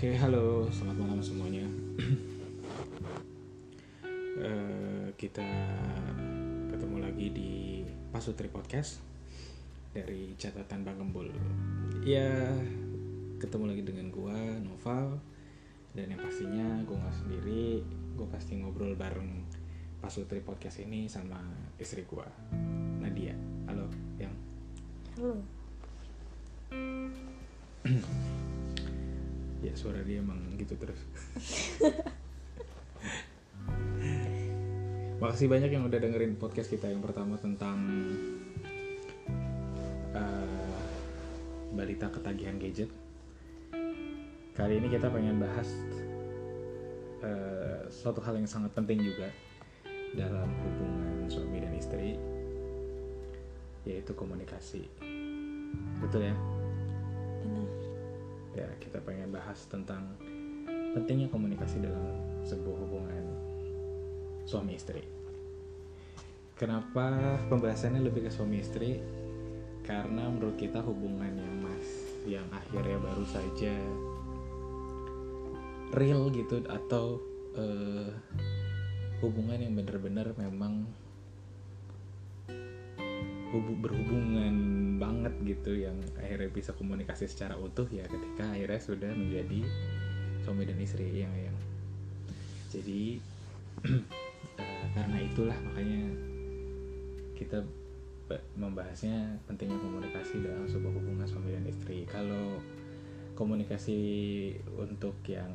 Oke, halo, selamat malam semuanya. Eh, kita ketemu lagi di Pasutri Podcast dari catatan Bang Gembul. Ya, ketemu lagi dengan gua Noval dan yang pastinya gua nggak sendiri, gua pasti ngobrol bareng Pasutri Podcast ini sama istri gua, Nadia. Halo, yang Halo. Suara dia emang gitu terus. Makasih banyak yang udah dengerin podcast kita yang pertama tentang eh, balita ketagihan gadget. Kali ini kita pengen bahas eh, suatu hal yang sangat penting juga dalam hubungan suami dan istri, yaitu komunikasi. Betul ya? Ya kita pengen bahas tentang pentingnya komunikasi dalam sebuah hubungan suami istri. Kenapa pembahasannya lebih ke suami istri? Karena menurut kita hubungan yang mas yang akhirnya baru saja real gitu atau eh, hubungan yang benar-benar memang hubu- berhubungan banget gitu yang akhirnya bisa komunikasi secara utuh ya ketika akhirnya sudah menjadi suami dan istri yang yang. Jadi eh, karena itulah makanya kita membahasnya pentingnya komunikasi dalam sebuah hubungan suami dan istri. Kalau komunikasi untuk yang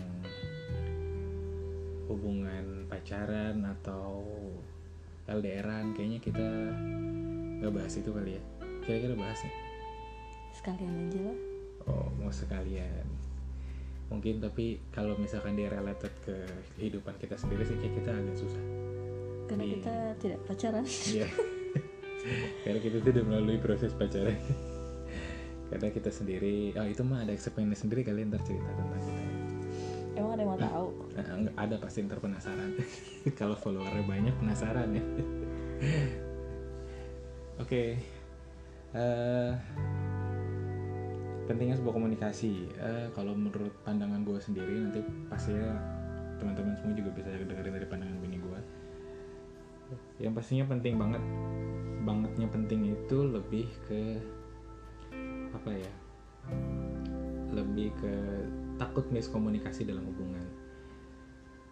hubungan pacaran atau LDRan kayaknya kita nggak bahas itu kali ya kira-kira bahasnya Sekalian aja lah. oh mau sekalian mungkin tapi kalau misalkan dia related ke kehidupan kita sendiri sih kayak kita agak susah Karena Iya. kita tidak pacaran. Iya. karena kita tidak melalui proses pacaran karena kita sendiri ah itu mah ada experience sendiri kalian ntar cerita tentang kita Emang ada yang mau tahu? Nah, ada pasti ntar penasaran kalau followernya banyak penasaran ya oke eh, pentingnya sebuah komunikasi. Eh, kalau menurut pandangan gue sendiri nanti pastinya teman-teman semua juga bisa dengerin dari pandangan bini gue yang pastinya penting banget bangetnya penting itu lebih ke apa ya lebih ke takut miskomunikasi dalam hubungan.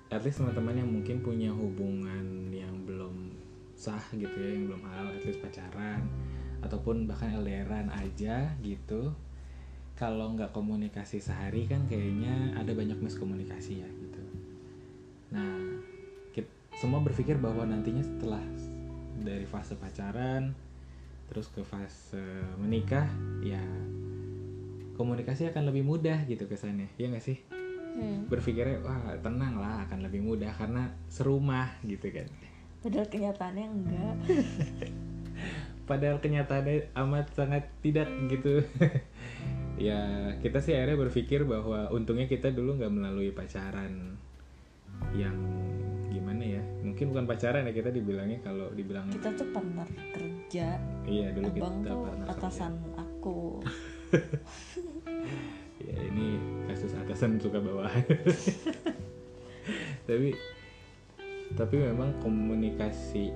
At least teman-teman yang mungkin punya hubungan yang belum sah gitu ya yang belum halal at least pacaran ataupun bahkan LDRan aja gitu kalau nggak komunikasi sehari kan kayaknya ada banyak miskomunikasi ya gitu nah kit- semua berpikir bahwa nantinya setelah dari fase pacaran terus ke fase menikah ya komunikasi akan lebih mudah gitu kesannya ya nggak sih Hmm. berpikirnya wah tenang lah akan lebih mudah karena serumah gitu kan Padahal kenyataannya enggak. padahal kenyataannya amat sangat tidak gitu ya kita sih akhirnya berpikir bahwa untungnya kita dulu nggak melalui pacaran yang gimana ya mungkin bukan pacaran ya kita dibilangnya kalau dibilang Kita tuh partner kerja. iya dulu Abang kita tuh partner kerja. atasan aku. ya ini kasus atasan suka bawahan tapi tapi memang komunikasi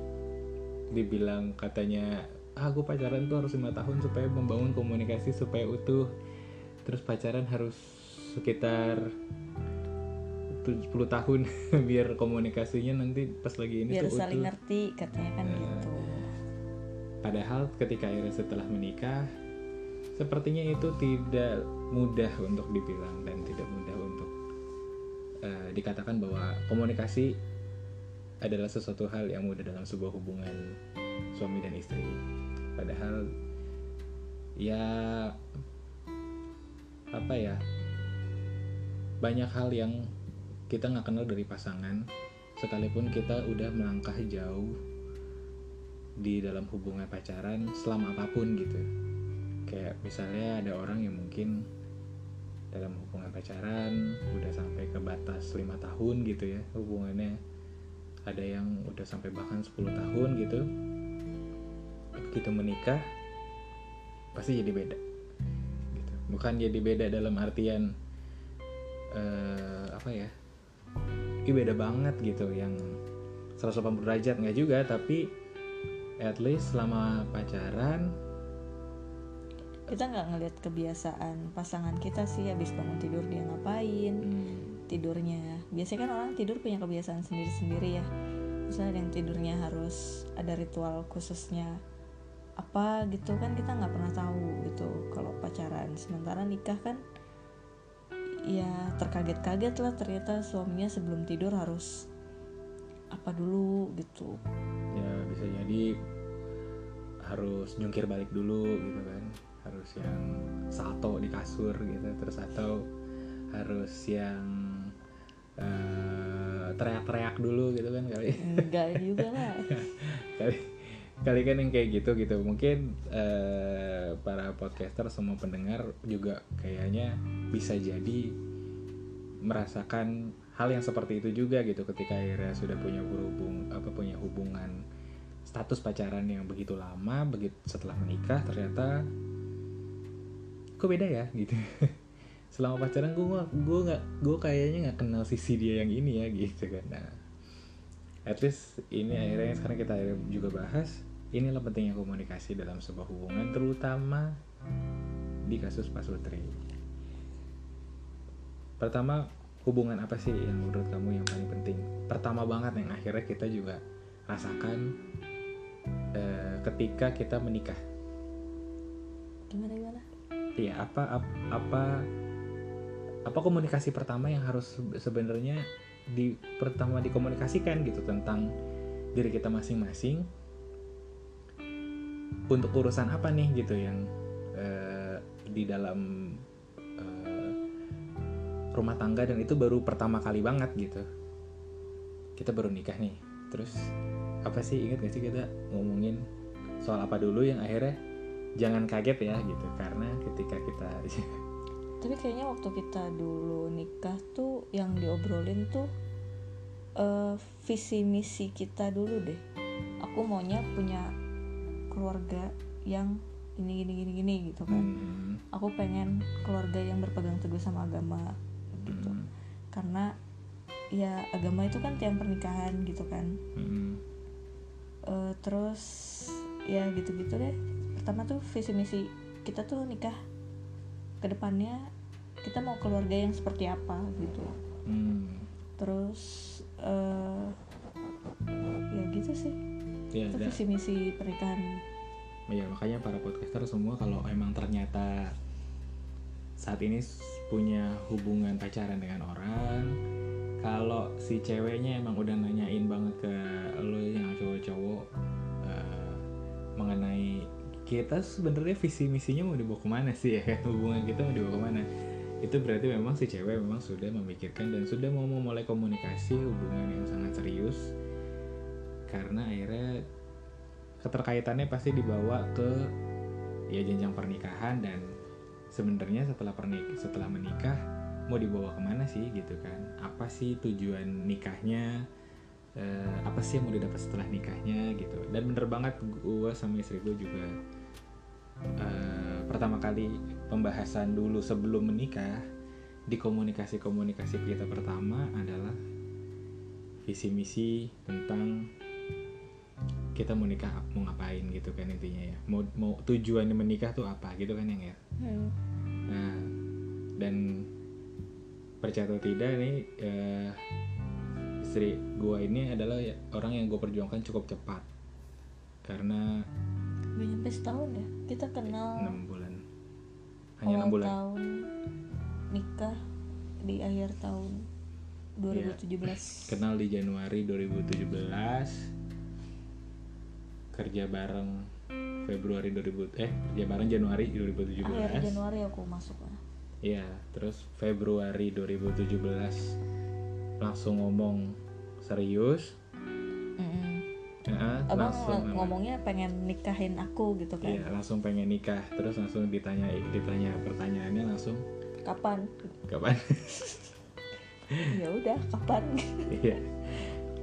dibilang katanya ah aku pacaran tuh harus lima tahun supaya membangun komunikasi supaya utuh terus pacaran harus sekitar 70 tahun biar komunikasinya nanti pas lagi ini Biar tuh saling utuh ngerti katanya kan Nah. gitu. Padahal ketika akhirnya setelah menikah, sepertinya itu tidak mudah untuk dibilang dan tidak mudah untuk eh, dikatakan bahwa komunikasi adalah sesuatu hal yang mudah dalam sebuah hubungan suami dan istri. Padahal ya apa ya banyak hal yang kita nggak kenal dari pasangan sekalipun kita udah melangkah jauh di dalam hubungan pacaran selama apa pun gitu. Kayak misalnya ada orang yang mungkin dalam hubungan pacaran udah sampai ke batas lima tahun gitu ya hubungannya. Ada yang udah sampai bahkan 10 tahun gitu begitu menikah pasti jadi beda gitu. Bukan jadi beda dalam artian eh, apa ya ini beda banget gitu yang 180 derajat nggak juga tapi at least selama pacaran kita nggak ngeliat kebiasaan pasangan kita sih habis bangun tidur dia ngapain hmm, tidurnya. Biasanya kan orang tidur punya kebiasaan sendiri-sendiri ya. Misalnya ada yang tidurnya harus ada ritual khususnya apa gitu kan kita nggak pernah tahu gitu. Kalau pacaran sementara nikah kan ya terkaget-kaget lah ternyata suaminya sebelum tidur harus apa dulu gitu. Ya bisa jadi harus nyungkir balik dulu gitu kan. Harus yang salto di kasur gitu terus atau harus yang eh, teriak-teriak dulu gitu kan kali. Enggak juga lah. Kali kali kan yang kayak gitu gitu. Mungkin eh, para podcaster semua pendengar juga kayaknya bisa jadi merasakan hal yang seperti itu juga gitu ketika akhirnya sudah punya berhubung apa punya hubungan status pacaran yang begitu lama begitu setelah menikah ternyata kok beda ya gitu. Selama pacaran gue gue nggak gue kayaknya nggak kenal sisi dia yang ini ya gitu kan. Nah at least ini akhirnya sekarang kita juga bahas inilah pentingnya komunikasi dalam sebuah hubungan terutama di kasus Pak Sutri. Pertama hubungan apa sih yang menurut kamu yang paling penting? Pertama banget yang akhirnya kita juga rasakan eh, ketika kita menikah. Gimana gimana? Iya, apa ap- apa apa komunikasi pertama yang harus se- sebenarnya di pertama dikomunikasikan gitu tentang diri kita masing-masing untuk urusan apa nih gitu yang eh, di dalam eh, rumah tangga dan itu baru pertama kali banget gitu. Kita baru nikah nih. Terus apa sih ingat gak sih kita ngomongin soal apa dulu yang akhirnya jangan kaget ya gitu karena ketika kita tapi kayaknya waktu kita dulu nikah tuh yang diobrolin tuh eh, visi misi kita dulu deh. Aku maunya punya keluarga yang ini gini gini gini gitu kan. Hmm, aku pengen keluarga yang berpegang teguh sama agama gitu. Hmm, karena ya agama itu kan tiang pernikahan gitu kan. Hmm, Eh, terus ya gitu-gitu deh. Pertama tuh visi misi kita tuh nikah ke depannya kita mau keluarga yang seperti apa gitu. Hmm. terus eh ya gitu sih ya, itu visi misi pernikahan. Ya makanya para podcaster semua kalau emang ternyata saat ini punya hubungan pacaran dengan orang kalau si ceweknya emang udah nanyain banget ke lo yang cowok-cowok eh, mengenai kita sebenarnya visi misinya mau dibawa ke mana sih ya? Hubungan kita mau dibawa ke mana? Itu berarti memang si cewek memang sudah memikirkan dan sudah mau memulai komunikasi hubungan yang sangat serius karena akhirnya keterkaitannya pasti dibawa ke ya jenjang pernikahan dan sebenarnya setelah pernik setelah menikah mau dibawa ke mana sih gitu kan? Apa sih tujuan nikahnya? Eh, apa sih yang mau didapat setelah nikahnya gitu? Dan bener banget gue sama istri gue juga eh, pertama kali pembahasan dulu sebelum menikah di komunikasi komunikasi kita pertama adalah visi misi tentang kita mau nikah mau ngapain gitu kan intinya ya. Mau mau tujuannya menikah tuh apa gitu kan yang ya. Hmm. nah dan percaya atau tidak nih eh, istri gua ini adalah ya, orang yang gue perjuangkan cukup cepat. Karena Gak nyampe setahun ya? Kita kenal enam bulan. Hanya enam bulan. tahun nikah di akhir tahun Iya. 2017 kenal di Januari 2017 kerja bareng Februari 2000 eh kerja bareng Januari 2017 akhir Januari aku masuk lah Iya, terus Februari 2017 langsung ngomong serius. Mm-mm. Nah, abang langsung ng- ngomongnya pengen nikahin aku gitu kan Iya, langsung pengen nikah. Terus langsung ditanya ditanya pertanyaannya langsung kapan kapan? ya udah kapan Iya.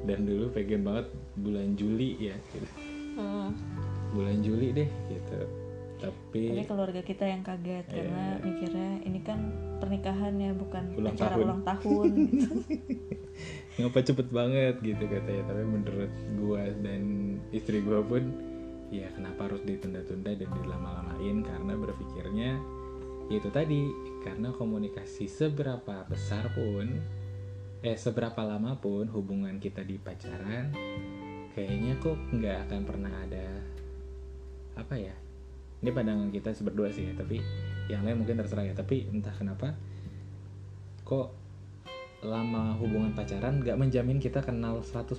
Dan dulu pengen banget bulan Juli ya, gitu. Hmm. Bulan Juli deh gitu. tapi Tapi keluarga kita yang kaget Iya. karena mikirnya ini kan pernikahan ya bukan Ulang acara tahun. ulang tahun gitu. ngapa cepet banget gitu katanya tapi menurut gua dan istri gua pun ya kenapa harus ditunda-tunda dan dilama-lamain karena berpikirnya ya itu tadi karena komunikasi seberapa besar pun eh seberapa lama pun hubungan kita di pacaran kayaknya kok nggak akan pernah ada apa ya ini pandangan kita berdua sih ya tapi yang lain mungkin terserah ya tapi entah kenapa kok lama hubungan pacaran gak menjamin kita kenal 100%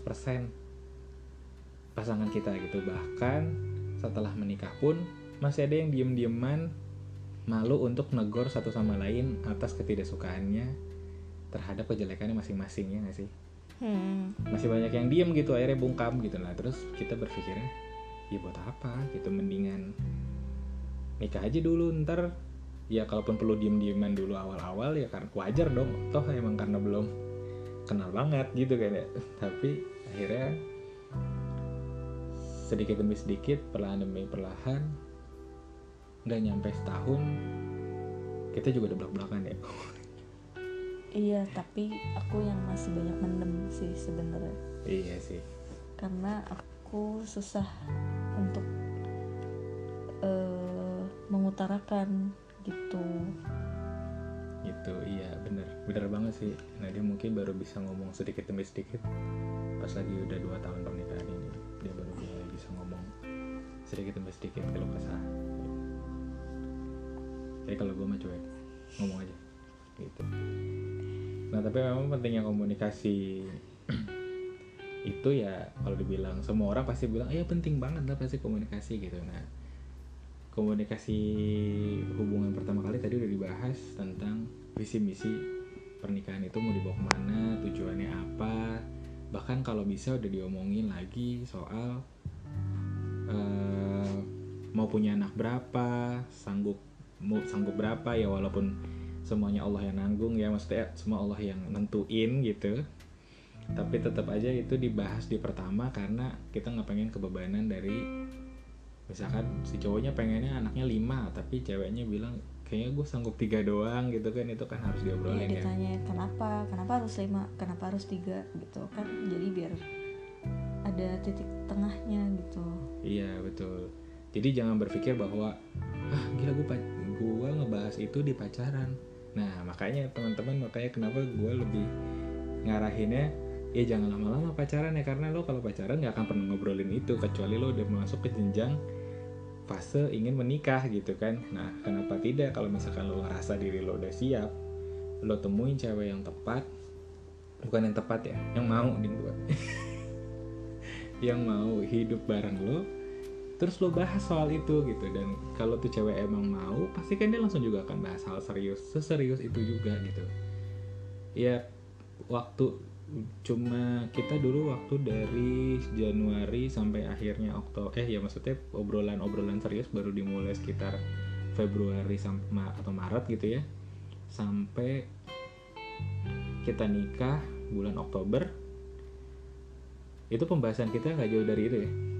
pasangan kita gitu. Bahkan setelah menikah pun masih ada yang diem-dieman malu untuk negor satu sama lain atas ketidaksukaannya terhadap kejelekannya masing-masing ya gak sih Hmm. masih banyak yang diem gitu akhirnya bungkam gitu. Lah terus kita berpikirnya ya buat apa? Gitu mendingan nikah aja dulu ntar ya kalaupun perlu diem dieman dulu awal-awal ya karena wajar dong. Toh emang karena belum kenal banget gitu kan ya. Tapi akhirnya sedikit demi sedikit perlahan demi perlahan nggak nyampe setahun kita juga udah belak belakan ya Iya, tapi aku yang masih banyak mendem sih sebenarnya. iya sih. Karena aku susah untuk eh, mengutarakan gitu. gitu iya bener. Bener banget sih. Nah dia mungkin baru bisa ngomong sedikit demi sedikit. Pas lagi udah dua tahun pernikahan ini dia baru bisa ngomong sedikit demi sedikit kalau kesah tapi kalau gue mah cuek ngomong aja. Gitu nah tapi memang pentingnya komunikasi. Itu ya kalau dibilang semua orang pasti bilang iya penting banget lah pasti komunikasi gitu. Nah komunikasi hubungan pertama kali tadi udah dibahas tentang visi misi pernikahan itu mau dibawa ke mana tujuannya apa. Bahkan kalau bisa udah diomongin lagi soal eh, mau punya anak berapa sanggup mau sanggup berapa ya walaupun semuanya Allah yang nanggung ya maksudnya semua Allah yang nentuin gitu. Tapi tetap aja itu dibahas di pertama karena kita nggak pengen kebebanan dari misalkan si cowoknya pengennya anaknya lima tapi ceweknya bilang kayaknya gue sanggup tiga doang gitu kan. Itu kan harus Iya diobrolin ya. ditanya kenapa, kenapa harus lima, kenapa harus tiga? Gitu kan? Jadi biar ada titik tengahnya gitu. iya betul. Jadi jangan berpikir bahwa ah gila gue gue ngebahas itu di pacaran nah makanya teman-teman makanya kenapa gue lebih ngarahinnya ya jangan lama-lama pacaran ya karena lo kalau pacaran nggak akan pernah ngobrolin itu kecuali lo udah masuk ke jenjang fase ingin menikah gitu kan. Nah kenapa tidak? Kalau misalkan lo ngerasa diri lo udah siap lo temuin cewek yang tepat bukan yang tepat ya yang mau nih gue yang mau hidup bareng lo terus lo bahas soal itu gitu. Dan kalau tuh cewek emang mau pasti kan dia langsung juga akan bahas hal serius seserius itu juga gitu. Ya waktu cuma kita dulu waktu dari Januari sampai akhirnya Oktober eh ya maksudnya obrolan-obrolan serius baru dimulai sekitar Februari sampai atau Maret gitu ya. Sampai kita nikah bulan Oktober. Itu pembahasan kita nggak jauh dari itu ya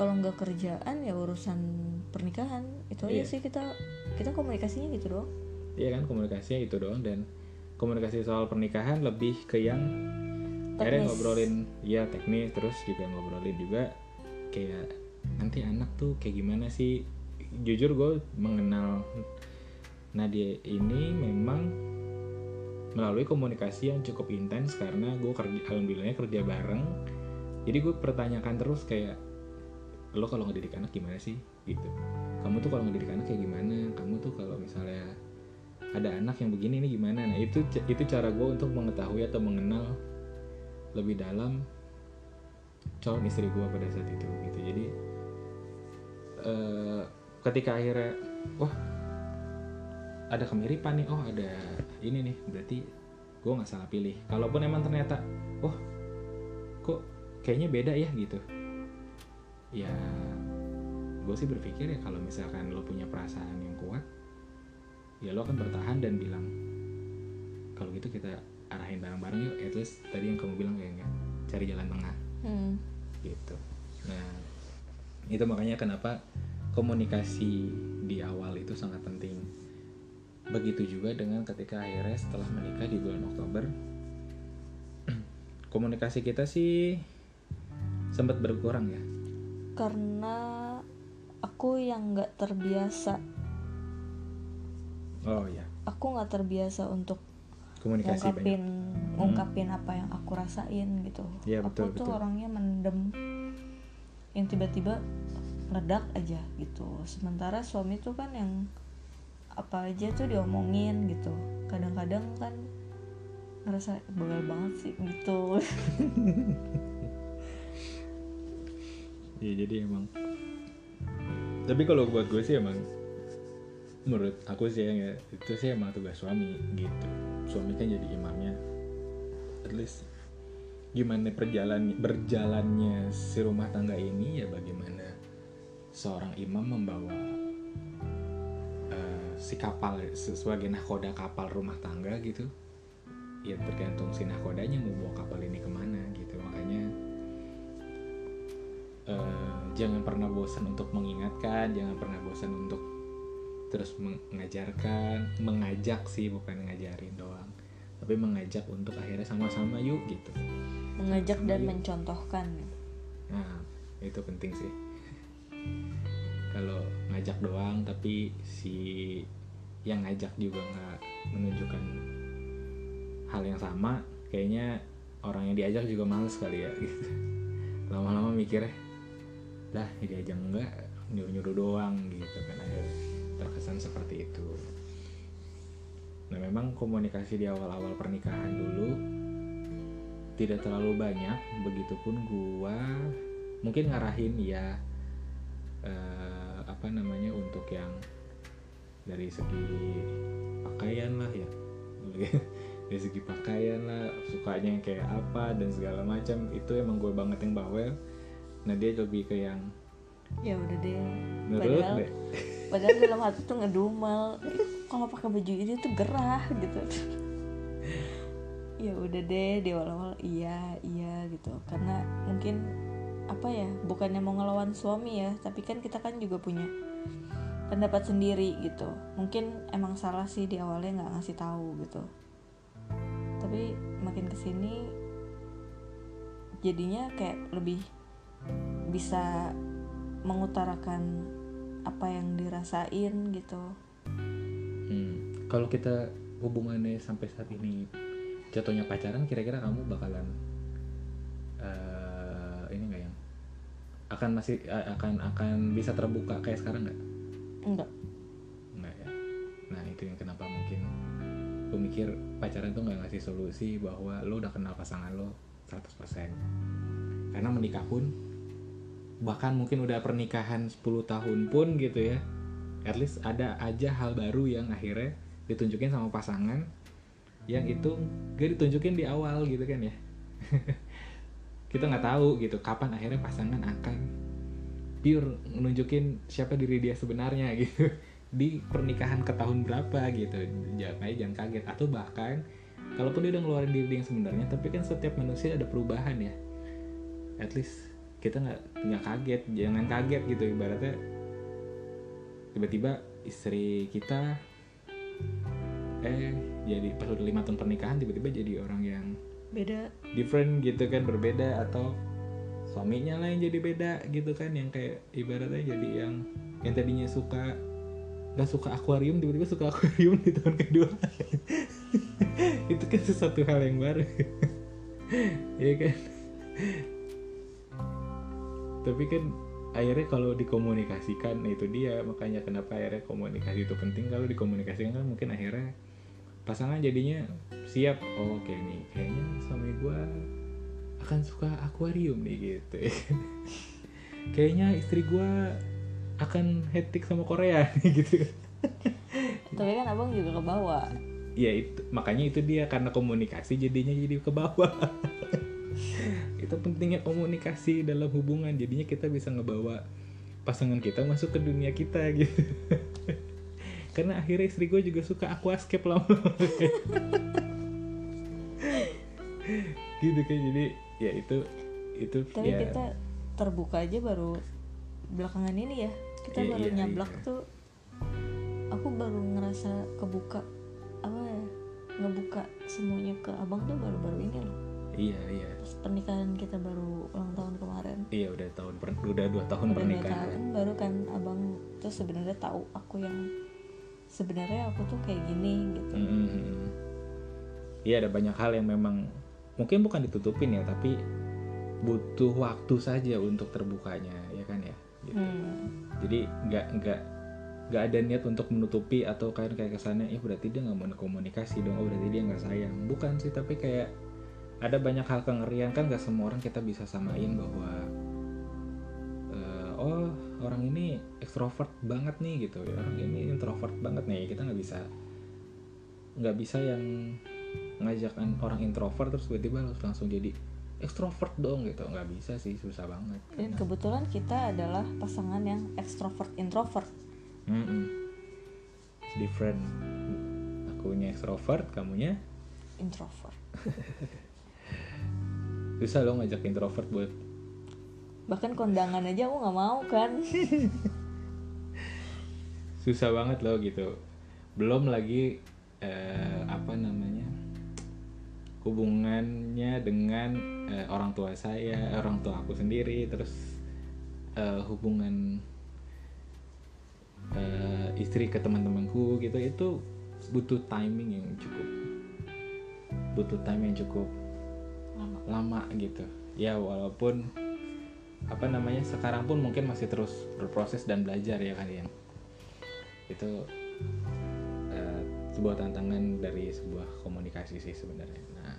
Kalau nggak kerjaan ya urusan pernikahan. Itu aja Iya. sih kita kita komunikasinya gitu doang. Iya kan komunikasinya itu doang. Dan komunikasi soal pernikahan lebih ke yang akhirnya ngobrolin ya teknis. Terus juga ngobrolin juga kayak nanti anak tuh kayak gimana sih? Jujur gue mengenal Nadia ini memang melalui komunikasi yang cukup intens karena gue kerja alhamdulillahnya kerja bareng. Jadi gue pertanyakan terus kayak lo kalau ngedidik anak gimana sih? Gitu. Kamu tuh kalau ngedidik anak kayak gimana? Kamu tuh kalau misalnya ada anak yang begini ini gimana? Nah itu itu cara gue untuk mengetahui atau mengenal lebih dalam calon istri gue pada saat itu gitu. Jadi eh, ketika akhirnya wah ada kemiripan nih oh ada ini nih berarti gue nggak salah pilih. Kalaupun emang ternyata wah kok kayaknya beda ya gitu ya gue sih berpikir ya kalau misalkan lo punya perasaan yang kuat ya lo akan bertahan dan bilang kalau gitu kita arahin bareng-bareng yuk at least tadi yang kamu bilang kayaknya cari jalan tengah. Hmm. gitu. Nah itu makanya kenapa komunikasi di awal itu sangat penting. Begitu juga dengan ketika akhirnya setelah menikah di bulan Oktober komunikasi kita sih sempat berkurang ya karena aku yang nggak terbiasa. Oh ya aku nggak terbiasa untuk komunikasi ngungkapin banyak ngungkapin apa yang aku rasain gitu. Betul, aku tuh betul. orangnya mendem. Yang tiba-tiba meledak aja gitu. Sementara suami tuh kan yang apa aja tuh diomongin gitu. Kadang-kadang kan ngerasa begal banget sih gitu Iya jadi emang. Tapi kalau buat gue sih emang Menurut aku sih ya Itu sih emang tugas suami gitu. Suami kan jadi imamnya. At least Gimana perjalan berjalannya si rumah tangga ini Ya bagaimana Seorang imam membawa eh, Si kapal Sebagai nahkoda kapal rumah tangga gitu. Ya tergantung si nahkodanya Mau bawa kapal ini ke mana gitu eh, jangan pernah bosan untuk mengingatkan, jangan pernah bosan untuk terus mengajarkan, mengajak sih bukan ngajarin doang, tapi mengajak untuk akhirnya sama-sama yuk gitu. mengajak dan Iya. mencontohkan Nah itu penting sih. Kalau ngajak doang tapi si yang ngajak juga nggak menunjukkan hal yang sama, kayaknya orang yang diajak juga males kali ya gitu. Lama-lama mikirnya, lah diajak enggak nyuruh-nyuruh doang gitu kan akhirnya terkesan seperti itu. Nah memang komunikasi di awal-awal pernikahan dulu tidak terlalu banyak, begitupun gua mungkin ngarahin ya eh, apa namanya untuk yang dari segi pakaian lah ya dari segi pakaian lah sukanya yang kayak apa dan segala macam itu emang gue banget yang bawel nah dia lebih ke yang ya udah deh nurut padahal deh. padahal dalam hati tuh ngedumel. Kalau pakai baju ini tuh gerah gitu. Ya udah deh di awal-awal iya iya gitu. Karena mungkin apa ya bukannya mau ngelawan suami ya tapi kan kita kan juga punya pendapat sendiri gitu. Mungkin emang salah sih di awalnya nggak ngasih tahu gitu. Tapi makin ke sini jadinya kayak lebih bisa mengutarakan apa yang dirasain gitu. Hmm, kalau kita hubungannya sampai saat ini jatuhnya pacaran kira-kira kamu bakalan eh, ini nggak yang akan masih eh, akan akan bisa terbuka kayak sekarang nggak? Enggak nggak ya? Nah itu yang kenapa mungkin gue mikir pacaran tuh nggak ngasih solusi bahwa lo udah kenal pasangan lo 100% karena menikah pun bahkan mungkin udah pernikahan 10 tahun pun gitu ya. At least ada aja hal baru yang akhirnya ditunjukin sama pasangan yang itu gak ditunjukin di awal gitu kan ya. Kita nggak tahu gitu kapan akhirnya pasangan akan pure nunjukin siapa diri dia sebenarnya gitu. Di pernikahan ke tahun berapa gitu. Jangan jangan kaget. Atau bahkan kalaupun dia udah ngeluarin diri yang sebenarnya tapi kan setiap manusia ada perubahan ya. At least kita nggak nggak kaget jangan kaget gitu ibaratnya tiba-tiba istri kita eh jadi pas udah lima tahun pernikahan tiba-tiba jadi orang yang beda. different gitu kan berbeda atau suaminya lah yang jadi beda gitu kan yang kayak ibaratnya jadi yang yang tadinya suka nggak suka akuarium tiba-tiba suka akuarium di tahun kedua. Itu kan sesuatu hal yang baru. Ya kan tapi kan akhirnya kalau dikomunikasikan nah itu dia. Makanya kenapa akhirnya komunikasi itu penting? Kalau dikomunikasikan kan mungkin akhirnya pasangan jadinya siap oh oke nih kayaknya suami gua akan suka akuarium nih gitu. Kayaknya istri gua akan hetik sama Korea nih gitu. Tapi kan abang juga ke bawah. Ya itu makanya itu dia karena komunikasi jadinya jadi ke bawah itu pentingnya komunikasi dalam hubungan. Jadinya kita bisa ngebawa pasangan kita masuk ke dunia kita gitu. Karena akhirnya istri gue juga suka aquascape lama gitu kan jadi ya itu itu tapi ya. kita terbuka aja baru belakangan ini ya. Kita Iya, baru iya, nyablak iya. tuh. Aku baru ngerasa kebuka apa ya ngebuka semuanya ke abang tuh baru-baru ini loh iya iya pas pernikahan kita baru ulang tahun kemarin iya udah tahun per- udah dua tahun udah dua pernikahan tahun baru kan abang tuh sebenarnya tahu aku yang sebenarnya aku tuh kayak gini gitu. Iya ada banyak hal yang memang mungkin bukan ditutupin ya tapi butuh waktu saja untuk terbukanya ya kan ya. Gitu. Hmm. Jadi nggak nggak nggak ada niat untuk menutupi atau kayak kayak kesannya ya berarti dia nggak mau komunikasi dong oh berarti dia nggak sayang bukan sih tapi kayak ada banyak hal kengerian kan nggak semua orang kita bisa samain bahwa eh, oh orang ini ekstrovert banget nih gitu ya orang ini introvert banget nih. Kita nggak bisa nggak bisa yang ngajakan orang introvert terus tiba-tiba langsung jadi ekstrovert dong gitu. Nggak bisa sih susah banget. Dan kebetulan kita adalah pasangan yang ekstrovert introvert. Mm-mm. It's different. Akunya ekstrovert kamunya introvert susah lo ngajak introvert buat bahkan kondangan aja aku nggak mau kan? Susah banget loh gitu. Belum lagi eh, apa namanya hubungannya dengan eh, orang tua saya orang tua aku sendiri terus eh, hubungan eh, istri ke teman-temanku gitu itu butuh timing yang cukup. Butuh time yang cukup lama gitu. Ya walaupun apa namanya sekarang pun mungkin masih terus berproses dan belajar ya kalian itu eh, sebuah tantangan dari sebuah komunikasi sih sebenarnya. Nah.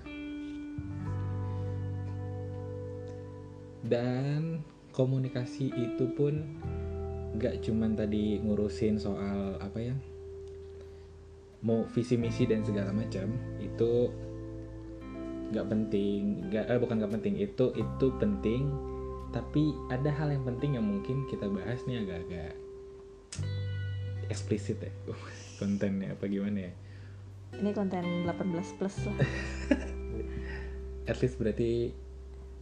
Dan komunikasi itu pun nggak cuman tadi ngurusin soal apa ya mau visi misi dan segala macam itu nggak penting nggak eh, bukan nggak penting itu itu penting. Tapi ada hal yang penting yang mungkin kita bahas nih agak-agak eksplisit ya kontennya apa gimana ya? Ini konten 18 plus lah. At least berarti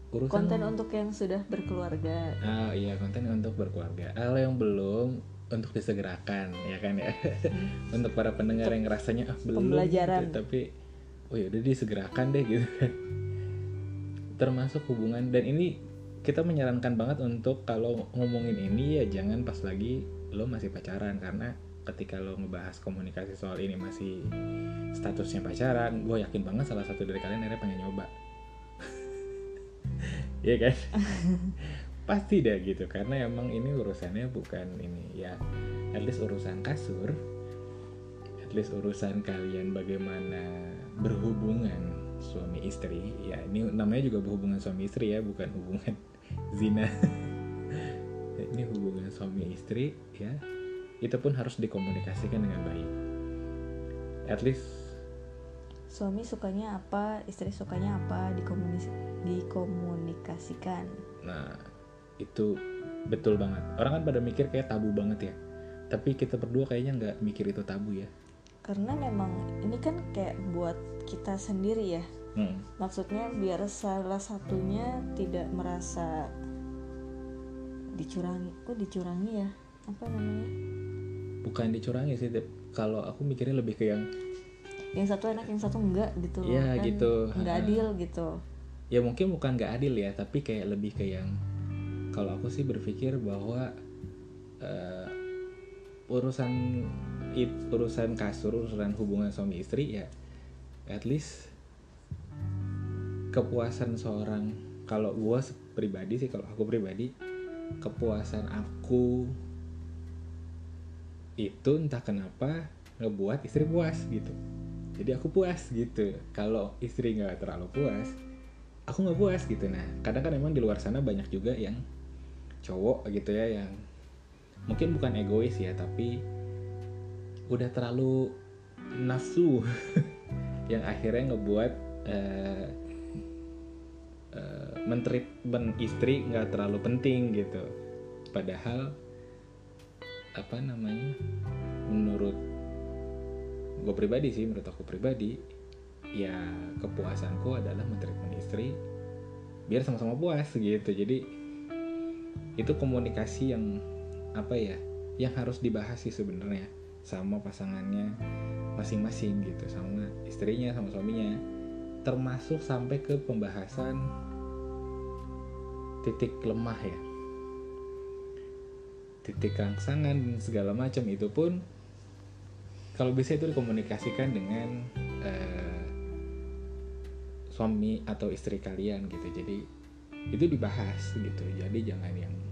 urusan konten untuk yang sudah berkeluarga. Ah iya konten untuk berkeluarga. Kalau yang belum untuk disegerakan ya kan ya? Untuk para pendengar yang rasanya ah belum Pembelajaran. gitu, tapi oh ya udah disegerakan deh gitu kan. Termasuk hubungan dan ini kita menyarankan banget untuk kalau ngomongin ini ya jangan pas lagi lo masih pacaran karena ketika lo ngebahas komunikasi soal ini masih statusnya pacaran gue yakin banget salah satu dari kalian akhirnya pengen nyoba. Iya kan? Pasti deh gitu karena emang ini urusannya bukan ini ya. At least urusan kasur at least urusan kalian bagaimana berhubungan suami istri ya ini namanya juga berhubungan suami istri ya bukan hubungan zina ini hubungan suami istri ya itu pun harus dikomunikasikan dengan baik at least suami sukanya apa istri sukanya apa dikomunis- dikomunikasikan Nah, itu betul banget. Orang kan pada mikir kayak tabu banget ya. Tapi kita berdua kayaknya nggak mikir itu tabu ya. Karena memang ini kan kayak buat kita sendiri ya. Hmm. maksudnya biar salah satunya tidak merasa dicurangi kok dicurangi ya? Apa namanya? Bukan dicurangi sih, kalau aku mikirnya lebih ke yang yang satu enak yang satu enggak gitu Iya, kan gitu. nggak adil gitu. Ya mungkin bukan nggak adil ya, tapi kayak lebih ke yang kalau aku sih berpikir bahwa eh, urusan it- urusan kasur, urusan hubungan suami istri ya at least kepuasan seorang kalau gue pribadi sih kalau aku pribadi kepuasan aku itu entah kenapa ngebuat istri puas gitu. Jadi aku puas gitu. Kalau istri nggak terlalu puas aku nggak puas gitu. Nah kadang kan emang di luar sana banyak juga yang cowok gitu ya yang mungkin bukan egois ya tapi udah terlalu nafsu yang akhirnya ngebuat eh, eh, mentreatment istri nggak terlalu penting gitu. Padahal apa namanya menurut gue pribadi sih menurut aku pribadi ya kepuasanku adalah mentreatment istri biar sama-sama puas gitu. Jadi itu komunikasi yang apa ya yang harus dibahas sih sebenarnya sama pasangannya masing-masing gitu sama istrinya sama suaminya. Termasuk sampai ke pembahasan titik lemah ya. Titik rangsangan dan segala macam itu pun kalau bisa itu dikomunikasikan dengan eh, suami atau istri kalian gitu. Jadi itu dibahas gitu. Jadi jangan yang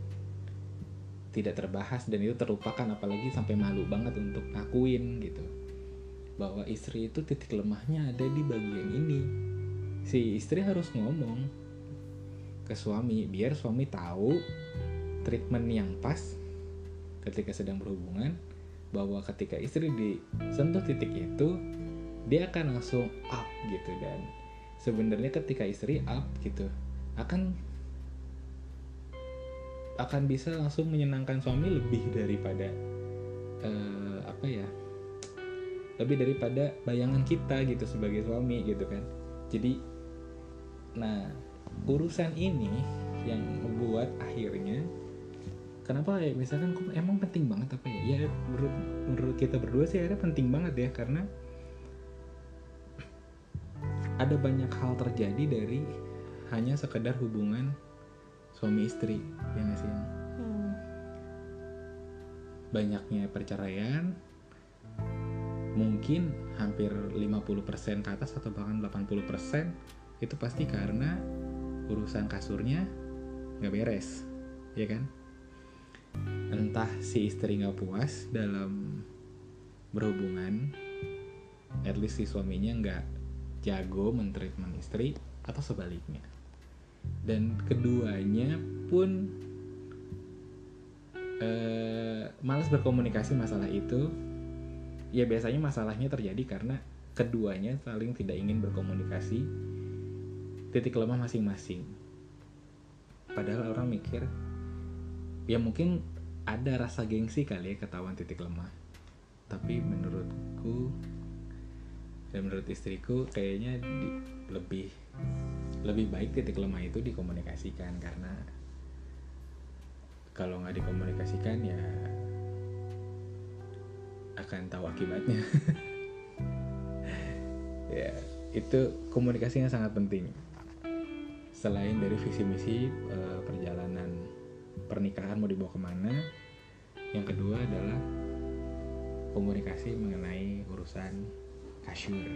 tidak terbahas dan itu terlupakan apalagi sampai malu banget untuk ngakuin gitu. Bahwa istri itu titik lemahnya ada di bagian ini. Si istri harus ngomong ke suami biar suami tahu treatment yang pas ketika sedang berhubungan bahwa ketika istri disentuh titik itu dia akan langsung up gitu. Dan sebenarnya ketika istri up gitu akan akan bisa langsung menyenangkan suami lebih daripada eh, apa ya lebih daripada bayangan kita gitu sebagai suami gitu kan. Jadi nah urusan ini yang membuat akhirnya kenapa ya misalkan kok emang penting banget apa ya? Ya menurut menurut kita berdua sih akhirnya penting banget ya karena ada banyak hal terjadi dari hanya sekedar hubungan suami istri ya nggak sih? Hmm. banyaknya perceraian mungkin hampir 50% ke atas atau bahkan 80% itu pasti karena urusan kasurnya nggak beres ya kan? Entah si istri nggak puas dalam berhubungan at least si suaminya nggak jago mentreatment istri atau sebaliknya dan keduanya pun eh, malas berkomunikasi masalah itu. Ya biasanya masalahnya terjadi karena keduanya saling tidak ingin berkomunikasi. Titik lemah masing-masing. Padahal orang mikir ya mungkin ada rasa gengsi kali ya ketahuan titik lemah. Tapi menurutku dan menurut istriku kayaknya di- lebih lebih baik titik lemah itu dikomunikasikan karena kalau nggak dikomunikasikan ya akan tahu akibatnya. Ya itu komunikasi yang sangat penting. Selain dari visi misi eh, perjalanan pernikahan mau dibawa ke mana yang kedua adalah komunikasi mengenai urusan kasur.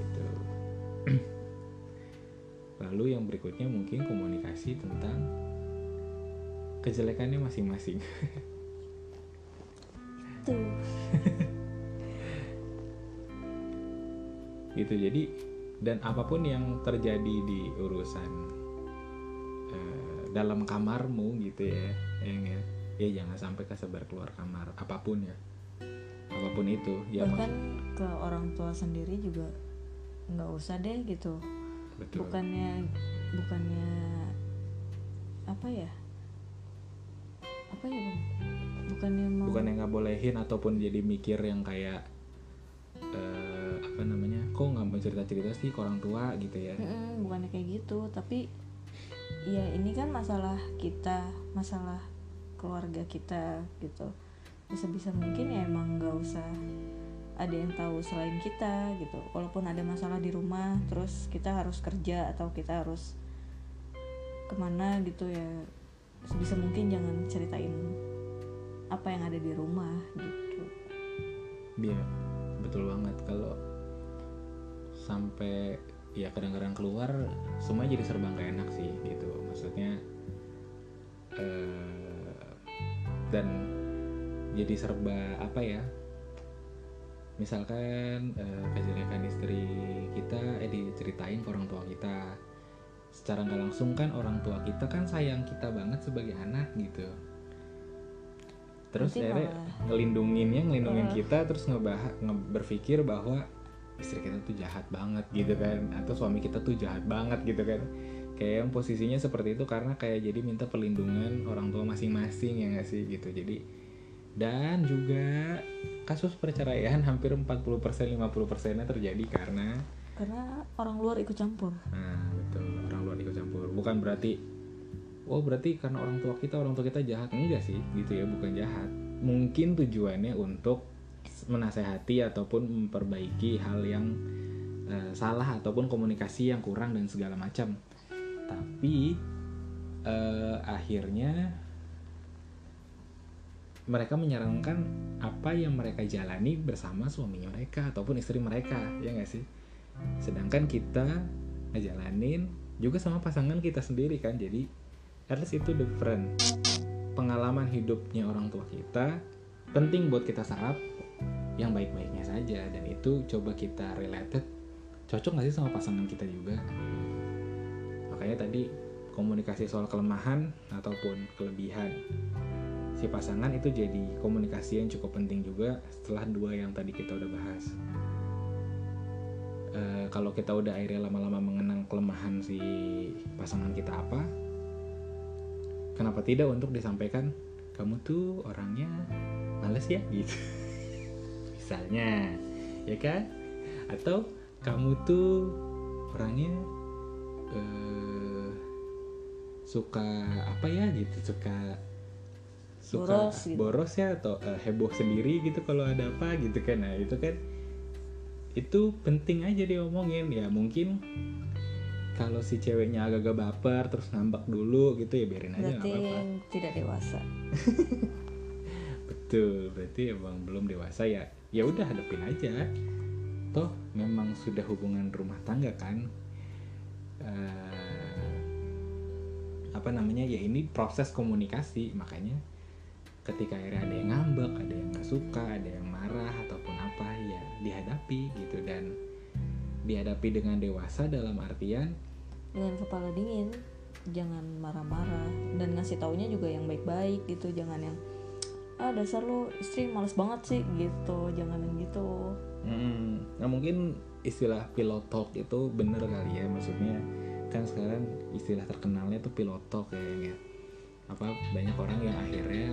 Gitu lalu yang berikutnya mungkin komunikasi tentang kejelekannya masing-masing. Tuh. gitu jadi dan apa pun yang terjadi di urusan eh, dalam kamarmu gitu ya yang ya ya jangan sampai kesebar keluar kamar apa pun ya. Apa pun itu ya bahkan ke orang tua sendiri juga nggak usah deh gitu betul. Bukannya bukannya apa ya? Apa ya bang? Bukannya mau bukan yang nggak bolehin ataupun jadi mikir yang kayak eh, apa namanya? Kok nggak mau cerita cerita sih ke orang tua gitu ya? Mm-mm, bukannya kayak gitu. Tapi ya ini kan masalah kita masalah keluarga kita gitu. Bisa-bisa mungkin ya emang nggak usah ada yang tahu selain kita gitu. Walaupun ada masalah di rumah terus kita harus kerja atau kita harus ke mana gitu ya sebisa mungkin jangan ceritain apa yang ada di rumah gitu. Iya, betul banget. Kalau sampai ya kadang-kadang keluar semua jadi serba gak enak sih gitu. Maksudnya eh, dan jadi serba apa ya misalkan eh, kejelekan istri kita eh diceritain ke orang tua kita. Secara nggak langsung kan orang tua kita kan sayang kita banget sebagai anak gitu. Terus akhirnya ngelindunginnya ngelindungin Uh. kita terus ngebahas nge- berpikir bahwa istri kita tuh jahat banget gitu kan. Atau suami kita tuh jahat banget gitu kan. Kayak yang posisinya seperti itu karena kayak jadi minta perlindungan orang tua masing-masing ya nggak sih gitu. Jadi dan juga kasus perceraian hampir 40% 50% nya terjadi karena karena orang luar ikut campur. Nah betul. Orang luar ikut campur. Bukan berarti oh berarti karena orang tua kita orang tua kita jahat. Enggak sih gitu ya bukan jahat. Mungkin tujuannya untuk menasehati ataupun memperbaiki hal yang eh, salah ataupun komunikasi yang kurang dan segala macam. Tapi eh, akhirnya mereka menyarankan apa yang mereka jalani bersama suaminya mereka ataupun istri mereka ya nggak sih? Sedangkan kita ngejalanin juga sama pasangan kita sendiri kan jadi at least itu different. Pengalaman hidupnya orang tua kita penting buat kita serap yang baik-baiknya saja dan itu coba kita related. Cocok nggak sih sama pasangan kita juga? Makanya tadi komunikasi soal kelemahan ataupun kelebihan si pasangan itu jadi komunikasi yang cukup penting juga setelah dua yang tadi kita udah bahas. Eh, kalau kita udah akhirnya lama-lama mengenang kelemahan si pasangan kita apa kenapa tidak untuk disampaikan kamu tuh orangnya males ya? Gitu. Misalnya ya kan? Atau kamu tuh orangnya eh, suka apa ya? Gitu suka suka Boros gitu. boros ya atau eh, heboh sendiri gitu kalau ada apa gitu kan. Nah itu kan itu penting aja diomongin. Ya mungkin kalau si ceweknya agak-agak baper terus ngambek dulu gitu ya biarin aja nggak berarti apa-apa. tidak dewasa. Betul berarti emang belum dewasa ya ya udah hadapin aja. Toh memang sudah hubungan rumah tangga kan. Eh, apa namanya ya ini proses komunikasi makanya ketika akhirnya ada yang ngambek ada yang nggak suka ada yang marah ataupun apa ya dihadapi gitu. Dan dihadapi dengan dewasa dalam artian dengan kepala dingin jangan marah-marah. Dan ngasih taunya juga yang baik-baik gitu jangan yang ah dasar lo istri males banget sih gitu. Jangan yang gitu. Mm, nah mungkin istilah pilot talk itu bener kali ya maksudnya kan sekarang istilah terkenalnya tuh pilot talk ya ya apa banyak orang yang akhirnya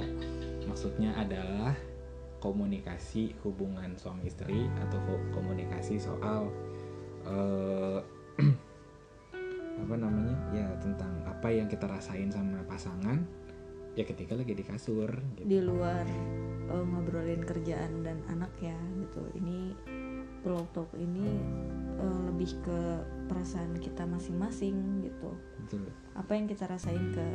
maksudnya adalah komunikasi hubungan suami istri atau ko- komunikasi soal eh, apa namanya ya tentang apa yang kita rasain sama pasangan ya ketika lagi di kasur gitu. di luar eh, ngobrolin kerjaan dan anak ya gitu ini pillow talk ini eh, lebih ke perasaan kita masing-masing gitu Betul. apa yang kita rasain ke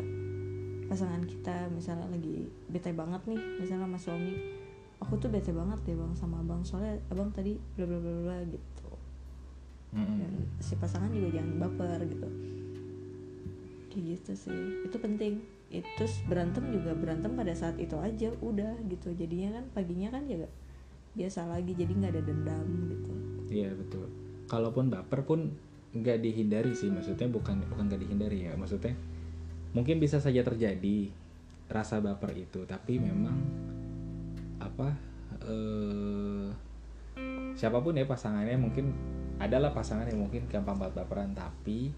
pasangan kita misalnya lagi bete banget nih misalnya sama suami aku tuh bete banget deh bang sama abang. Soalnya abang tadi bla bla bla bla gitu. Mm-mm. dan si pasangan juga jangan baper gitu. Kayak gitu sih. Itu penting. Itu berantem juga berantem pada saat itu aja udah gitu. Jadinya kan paginya kan juga biasa lagi jadi nggak ada dendam gitu. Iya betul. Kalaupun baper pun nggak dihindari sih, maksudnya bukan bukan nggak dihindari ya, maksudnya mungkin bisa saja terjadi rasa baper itu, tapi memang apa eh siapa pun ya pasangannya mungkin adalah pasangan yang mungkin gampang banget baperan, tapi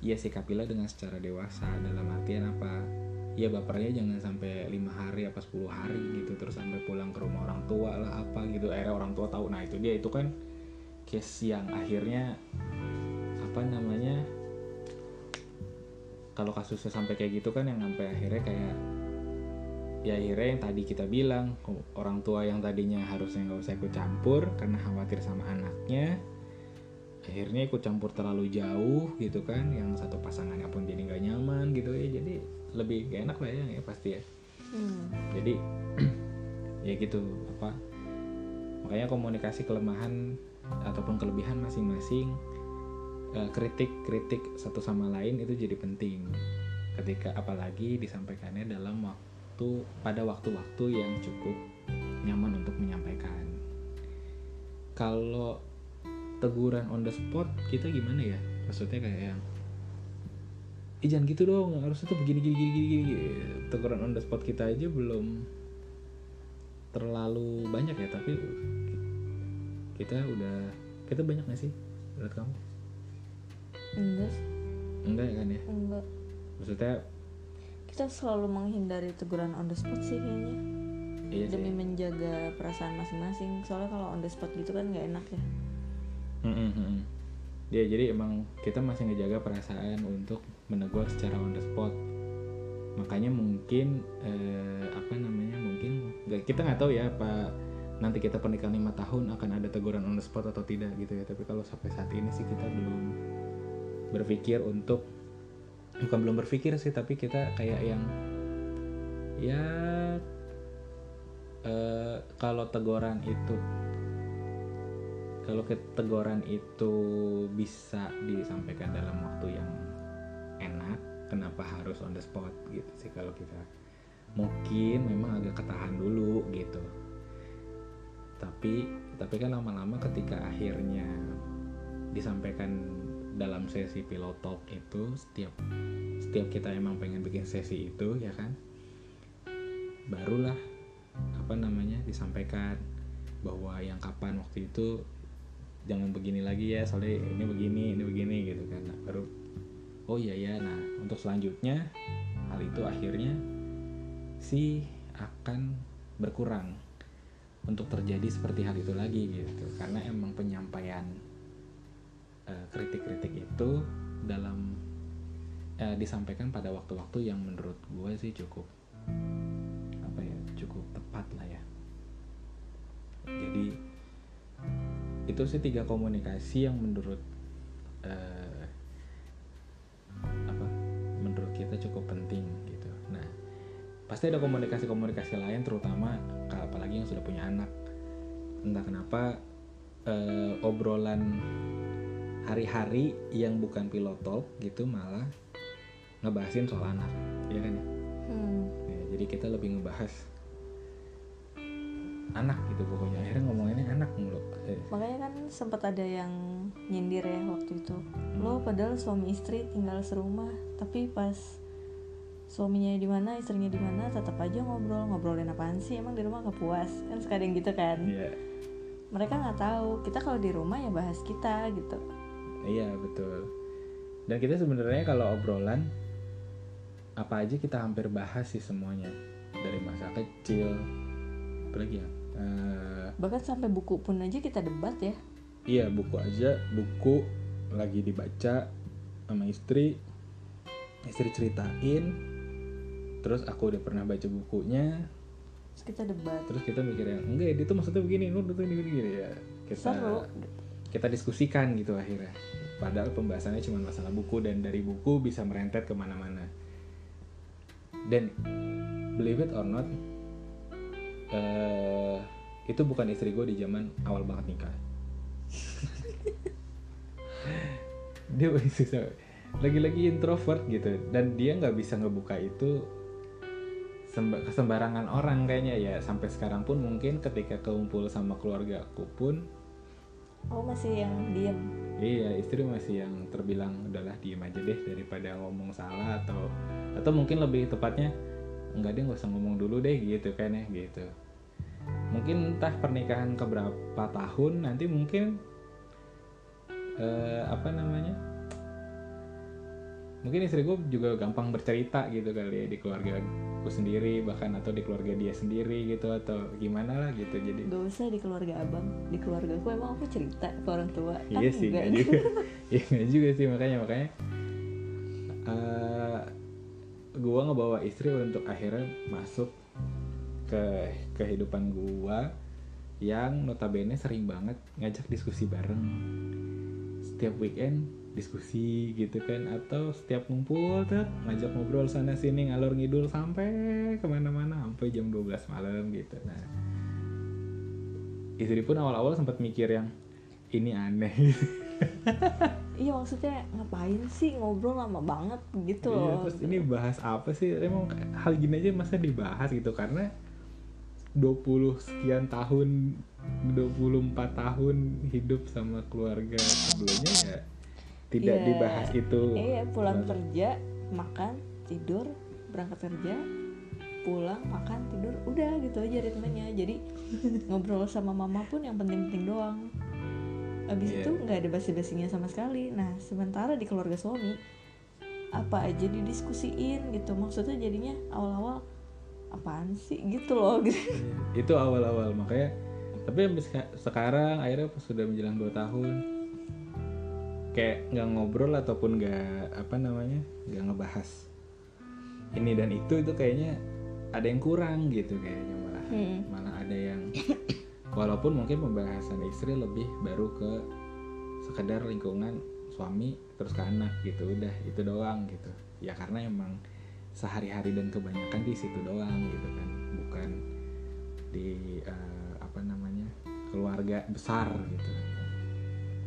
ya sikapilah dengan secara dewasa dalam artian apa ya bapernya jangan sampai lima hari apa 10 hari gitu terus sampai pulang ke rumah orang tua lah apa gitu akhirnya orang tua tahu. Nah itu dia itu kan case yang akhirnya apa namanya kalau kasusnya sampai kayak gitu kan yang sampai akhirnya kayak ya akhirnya yang tadi kita bilang orang tua yang tadinya harusnya nggak usah ikut campur karena khawatir sama anaknya akhirnya ikut campur terlalu jauh gitu kan yang satu pasangannya pun jadi nggak nyaman gitu ya jadi lebih gak enak lah ya, ya pasti ya hmm. jadi ya gitu apa makanya komunikasi kelemahan ataupun kelebihan masing-masing kritik-kritik satu sama lain itu jadi penting. Ketika apalagi disampaikannya dalam waktu pada waktu-waktu yang cukup nyaman untuk menyampaikan. Kalau teguran on the spot kita gimana ya? Maksudnya kayak yang Ih jangan gitu dong harusnya tuh begini gini gini gini, gini. teguran on the spot kita aja belum terlalu banyak ya tapi kita udah kita banyak gak sih menurut kamu enggak sih, enggak ya kan ya? Enggak. Maksudnya kita selalu menghindari teguran on the spot sih kayaknya. Iya sih. demi menjaga perasaan masing-masing. Soalnya kalau on the spot gitu kan nggak enak ya. Mm, mm. ya jadi emang kita masih ngejaga perasaan untuk menegur secara on the spot. Makanya mungkin eh, apa namanya mungkin nggak kita nggak tahu ya apa nanti kita pernikahan lima tahun akan ada teguran on the spot atau tidak gitu ya. Tapi kalau sampai saat ini sih kita belum berpikir untuk bukan belum berpikir sih tapi kita kayak yang ya eh, kalau teguran itu kalau keteguran itu bisa disampaikan dalam waktu yang enak kenapa harus on the spot gitu sih kalau kita. Mungkin memang agak ketahan dulu gitu. Tapi tapi kan lama-lama ketika akhirnya disampaikan dalam sesi pilot talk itu setiap setiap kita emang pengen bikin sesi itu ya kan? Barulah apa namanya disampaikan bahwa yang kapan waktu itu jangan begini lagi ya soalnya ini begini ini begini gitu kan. Nah, baru oh iya ya nah untuk selanjutnya hal itu akhirnya sih akan berkurang untuk terjadi seperti hal itu lagi gitu. Karena emang penyampaian eh, kritik-kritik itu dalam eh, disampaikan pada waktu-waktu yang menurut gue sih cukup apa ya cukup tepat lah ya. Jadi itu sih tiga komunikasi yang menurut eh, apa menurut kita cukup penting gitu. Nah pasti ada komunikasi-komunikasi lain terutama apalagi yang sudah punya anak. Entah kenapa eh, obrolan hari-hari yang bukan pilot talk gitu malah ngebahasin soal anak ya kan ya? Hmm. Ya, jadi kita lebih ngebahas anak gitu pokoknya. Akhirnya ngomonginnya anak mulu. Eh, makanya kan sempat ada yang nyindir ya waktu itu. Lo padahal suami istri tinggal serumah tapi pas suaminya di mana istrinya di mana tetap aja ngobrol. Ngobrolin apaan sih? Emang di rumah gak puas? Kan suka ada yang gitu kan? Iya. Mereka nggak tahu. Kita kalau di rumah ya bahas kita gitu iya betul. Dan kita sebenarnya kalau obrolan apa aja kita hampir bahas sih semuanya. Dari masa kecil apalagi ya Eh, bahkan sampai buku pun aja kita debat ya. Iya buku aja buku lagi dibaca sama istri. Istri ceritain terus aku udah pernah baca bukunya. Terus kita debat. Terus kita mikir yang enggak itu maksudnya begini lu tuh ini begini ya kita seru kita diskusikan gitu akhirnya. Padahal pembahasannya cuma masalah buku dan dari buku bisa merentet ke mana-mana. Dan believe it or not eh, itu bukan istri gue di zaman awal banget nikah. Dia susah. Lagi-lagi introvert gitu. Dan dia nggak bisa ngebuka itu semba- kesembarangan orang kayaknya ya. Sampai sekarang pun mungkin ketika kumpul sama keluarga aku pun oh masih yang diem Iya, istri masih yang terbilang udahlah diem aja deh daripada ngomong salah atau atau mungkin lebih tepatnya enggak deh nggak usah ngomong dulu deh gitu kan ya gitu. Mungkin entah pernikahan keberapa tahun nanti mungkin eh, apa namanya? Mungkin istri gue juga gampang bercerita gitu kali ya di keluarga gue sendiri bahkan atau di keluarga dia sendiri gitu atau gimana lah gitu jadi gak usah di keluarga abang. Di keluarga aku emang aku cerita ke orang tua kan iya sih enggak. nggak juga. Iya nggak juga sih makanya makanya eh gua ngebawa istri untuk akhirnya masuk ke kehidupan gua yang notabene sering banget ngajak diskusi bareng. Setiap weekend diskusi gitu kan atau setiap ngumpul tet ngajak ngobrol sana sini ngalor ngidul sampai ke mana-mana sampai jam 12 malam gitu. Nah istri pun awal-awal sempat mikir yang ini aneh. Iya maksudnya ngapain sih ngobrol lama banget gitu Iya, loh. terus ini bahas apa sih? Emang hal gini aja masa dibahas gitu karena 20 sekian tahun 24 tahun hidup sama keluarga sebelumnya ya tidak Iya. dibahas itu. iya pulang kerja makan tidur berangkat kerja pulang makan tidur udah gitu aja ritmenya. Jadi ngobrol sama mama pun yang penting-penting doang. Abis Iya. itu nggak ada basi-basinya sama sekali. Nah sementara di keluarga suami apa aja didiskusiin gitu. Maksudnya jadinya awal-awal apaan sih? gitu loh. Gitu itu awal-awal. Makanya tapi sekarang akhirnya pas sudah menjelang 2 tahun kayak nggak ngobrol ataupun nggak apa namanya nggak ngebahas. Ini dan itu itu kayaknya ada yang kurang gitu kayaknya malah. Hmm. malah ada yang walaupun mungkin pembahasan istri lebih baru ke sekedar lingkungan suami terus ke anak gitu udah itu doang gitu. Ya karena emang sehari-hari dan kebanyakan di situ doang gitu kan. Bukan di eh, apa namanya keluarga besar gitu.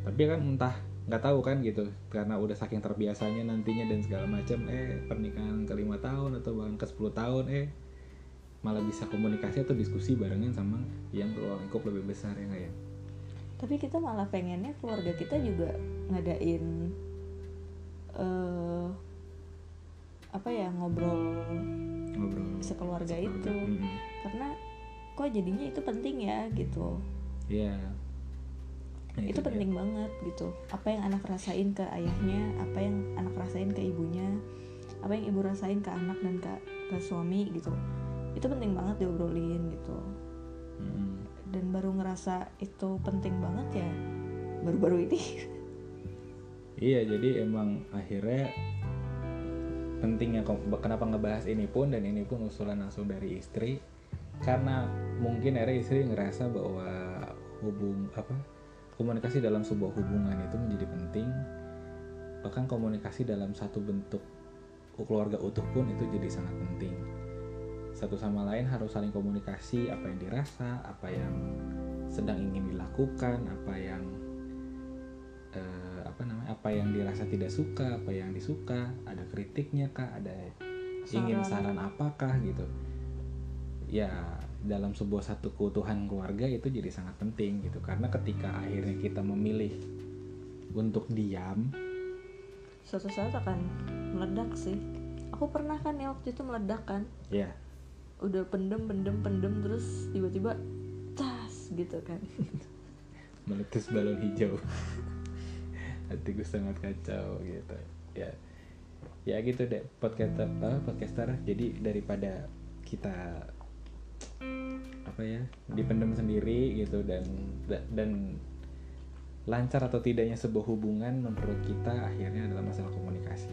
Tapi kan entah nggak tahu kan gitu karena udah saking terbiasanya nantinya dan segala macam eh pernikahan ke lima tahun atau bahkan ke 10 tahun eh malah bisa komunikasi atau diskusi barengan sama yang keluar lingkup lebih besar ya nggak ya tapi kita malah pengennya keluarga kita juga ngadain eh apa ya ngobrol ngobrol sekeluarga sekeluarga. itu Mm-mm. karena kok jadinya itu penting ya gitu Iya. Nah, itu dia. penting banget gitu. Apa yang anak rasain ke ayahnya apa yang anak rasain ke ibunya apa yang ibu rasain ke anak dan ke, ke suami gitu. Itu penting banget diobrolin gitu. Mm-mm. dan baru ngerasa itu penting banget ya baru-baru ini. Iya, jadi emang akhirnya pentingnya kenapa ngebahas ini pun dan ini pun usulan langsung dari istri. Karena mungkin akhirnya istri ngerasa bahwa hubung apa komunikasi dalam sebuah hubungan itu menjadi penting. Bahkan komunikasi dalam satu bentuk keluarga utuh pun itu jadi sangat penting. Satu sama lain harus saling komunikasi apa yang dirasa apa yang sedang ingin dilakukan apa yang eh, apa namanya apa yang dirasa tidak suka apa yang disuka ada kritiknya kah ada ingin Saran. saran apakah gitu. Ya dalam sebuah satu keutuhan keluarga itu jadi sangat penting gitu. Karena ketika akhirnya kita memilih untuk diam suatu saat akan meledak sih. Aku pernah kan ya waktu itu meledak kan? Ya udah pendem pendem pendem terus tiba-tiba tas gitu kan. Meletus balon hijau. Hatiku sangat kacau gitu. Ya. Ya gitu deh podcaster apa podcaster. Jadi daripada kita apa ya dipendam sendiri gitu dan dan lancar atau tidaknya sebuah hubungan menurut kita akhirnya adalah masalah komunikasi.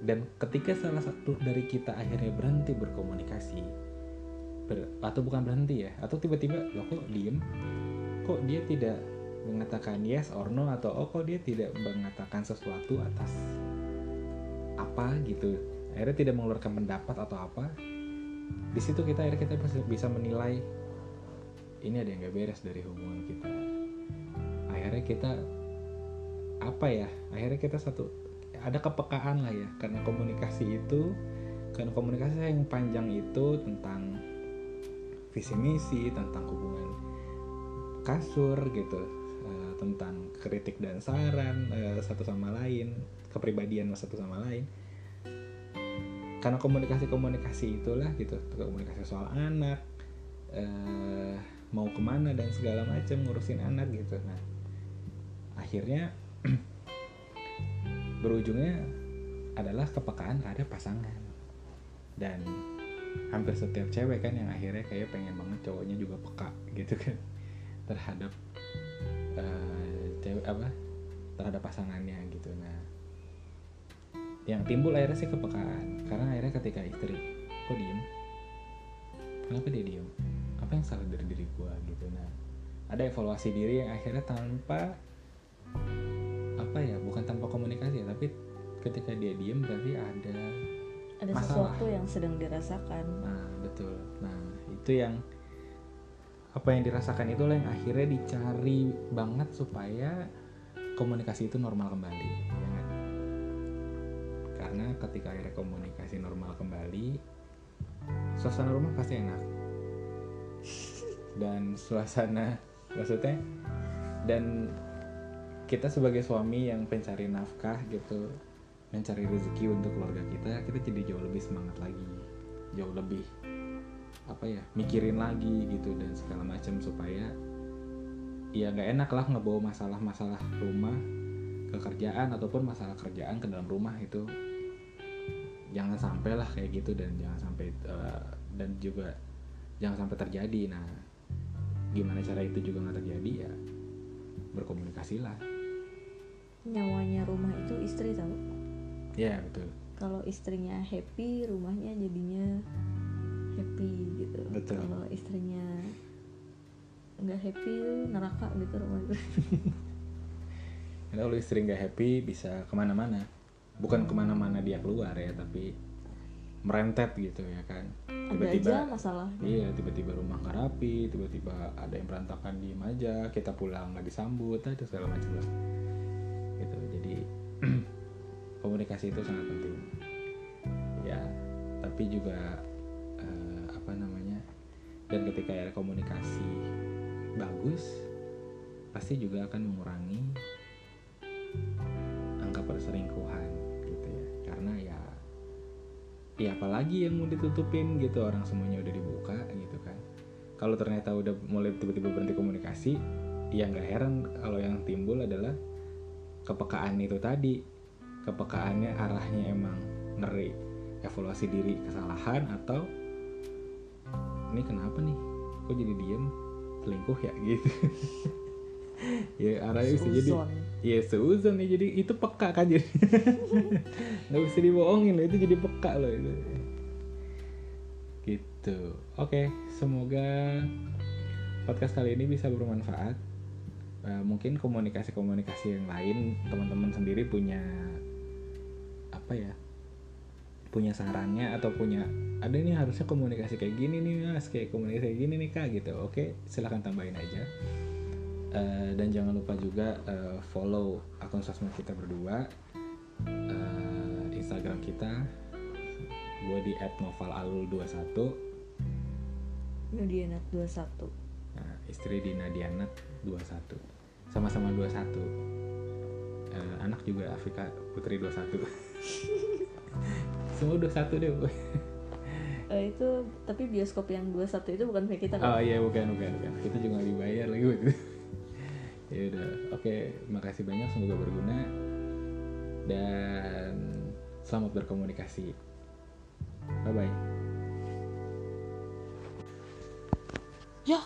Dan ketika salah satu dari kita akhirnya berhenti berkomunikasi ber- atau bukan berhenti ya atau tiba-tiba loh kok diem? Kok dia tidak mengatakan yes or no? Atau oh kok dia tidak mengatakan sesuatu atas apa? Gitu. Akhirnya tidak mengeluarkan pendapat atau apa di situ kita akhirnya kita bisa- menilai ini ada yang gak beres dari hubungan kita. Akhirnya kita apa ya akhirnya kita satu ada kepekaan lah ya karena komunikasi itu karena komunikasi yang panjang itu tentang visi misi tentang hubungan kasur gitu eh, tentang kritik dan saran eh, satu sama lain kepribadian satu sama lain karena komunikasi-komunikasi itulah gitu. Komunikasi soal anak eh, mau ke mana dan segala macam ngurusin anak gitu. Nah akhirnya berujungnya adalah kepekaan terhadap pasangan. Dan hampir setiap cewek kan yang akhirnya kayak pengen banget cowoknya juga peka gitu kan. Terhadap eh, cewek apa terhadap pasangannya gitu. Nah yang timbul akhirnya sih kepekaan karena akhirnya ketika istri kok diem kenapa dia diem apa yang salah dari diri gua gitu nah ada evaluasi diri yang akhirnya tanpa apa ya bukan tanpa komunikasi ya tapi ketika dia diem berarti ada ada Masalah. sesuatu yang sedang dirasakan Nah, betul. Nah, itu yang apa yang dirasakan itulah yang akhirnya dicari banget supaya komunikasi itu normal kembali, ya? Karena ketika akhirnya komunikasi normal kembali, suasana rumah pasti enak. Dan suasana maksudnya dan kita sebagai suami yang pencari nafkah gitu mencari rezeki untuk keluarga kita kita jadi jauh lebih semangat lagi jauh lebih apa ya mikirin lagi gitu dan segala macam supaya ya nggak enak lah ngebawa masalah-masalah rumah ke kerjaan ataupun masalah kerjaan ke dalam rumah itu jangan sampai lah kayak gitu dan jangan sampai eh, dan juga jangan sampai terjadi. Nah gimana cara itu juga nggak terjadi? Ya berkomunikasi lah. Nyawanya rumah itu istri tahu? Ya betul. Kalau istrinya happy rumahnya jadinya happy gitu. Betul. kalau istrinya nggak happy neraka gitu rumah itu kalau istri nggak happy bisa ke mana-mana bukan ke mana-mana dia keluar ya tapi merentet gitu ya kan aja masalah Iya, tiba-tiba rumah nggak rapi, tiba-tiba ada yang berantakan diem aja, kita pulang nggak disambut, ada segala macam lah. Gitu, jadi komunikasi itu sangat penting. Ya, tapi juga eh, apa namanya? Dan ketika ada komunikasi bagus, pasti juga akan mengurangi angka perselingkuhan ya apalagi yang mau ditutupin gitu orang semuanya udah dibuka gitu kan. Kalau ternyata udah mulai tiba-tiba berhenti komunikasi ya nggak heran kalau yang timbul adalah kepekaan itu tadi. Kepekaannya arahnya emang ngeri. Evaluasi diri kesalahan atau ini kenapa nih? Kok jadi diem? Selingkuh ya? Gitu ya arahnya bisa jadi ya seuzon nih. Jadi itu peka kan jadi. Nggak bisa dibohongin loh itu jadi peka loh itu. Gitu. Oke semoga podcast kali ini bisa bermanfaat. Eh, mungkin komunikasi-komunikasi yang lain teman-teman sendiri punya apa ya punya sarannya atau punya ada nih harusnya komunikasi kayak gini nih mas kayak komunikasi kayak gini nih kak gitu. Oke silahkan tambahin aja Eh, dan jangan lupa juga eh, follow akun sosmed kita berdua Eh, Instagram kita gue di @novalalul21 Nudianat 21 nah, istri di Nadianat 21 sama-sama 21 Eh, anak juga Afrika Putri 21 semua 21 deh Bu. Eh, itu tapi bioskop yang 21 itu bukan punya kita Oh kan? iya bukan bukan bukan. Kita juga dibayar lagi buat itu. Ya udah. Oke, makasih banyak semoga berguna dan selamat berkomunikasi. Bye bye. Ya,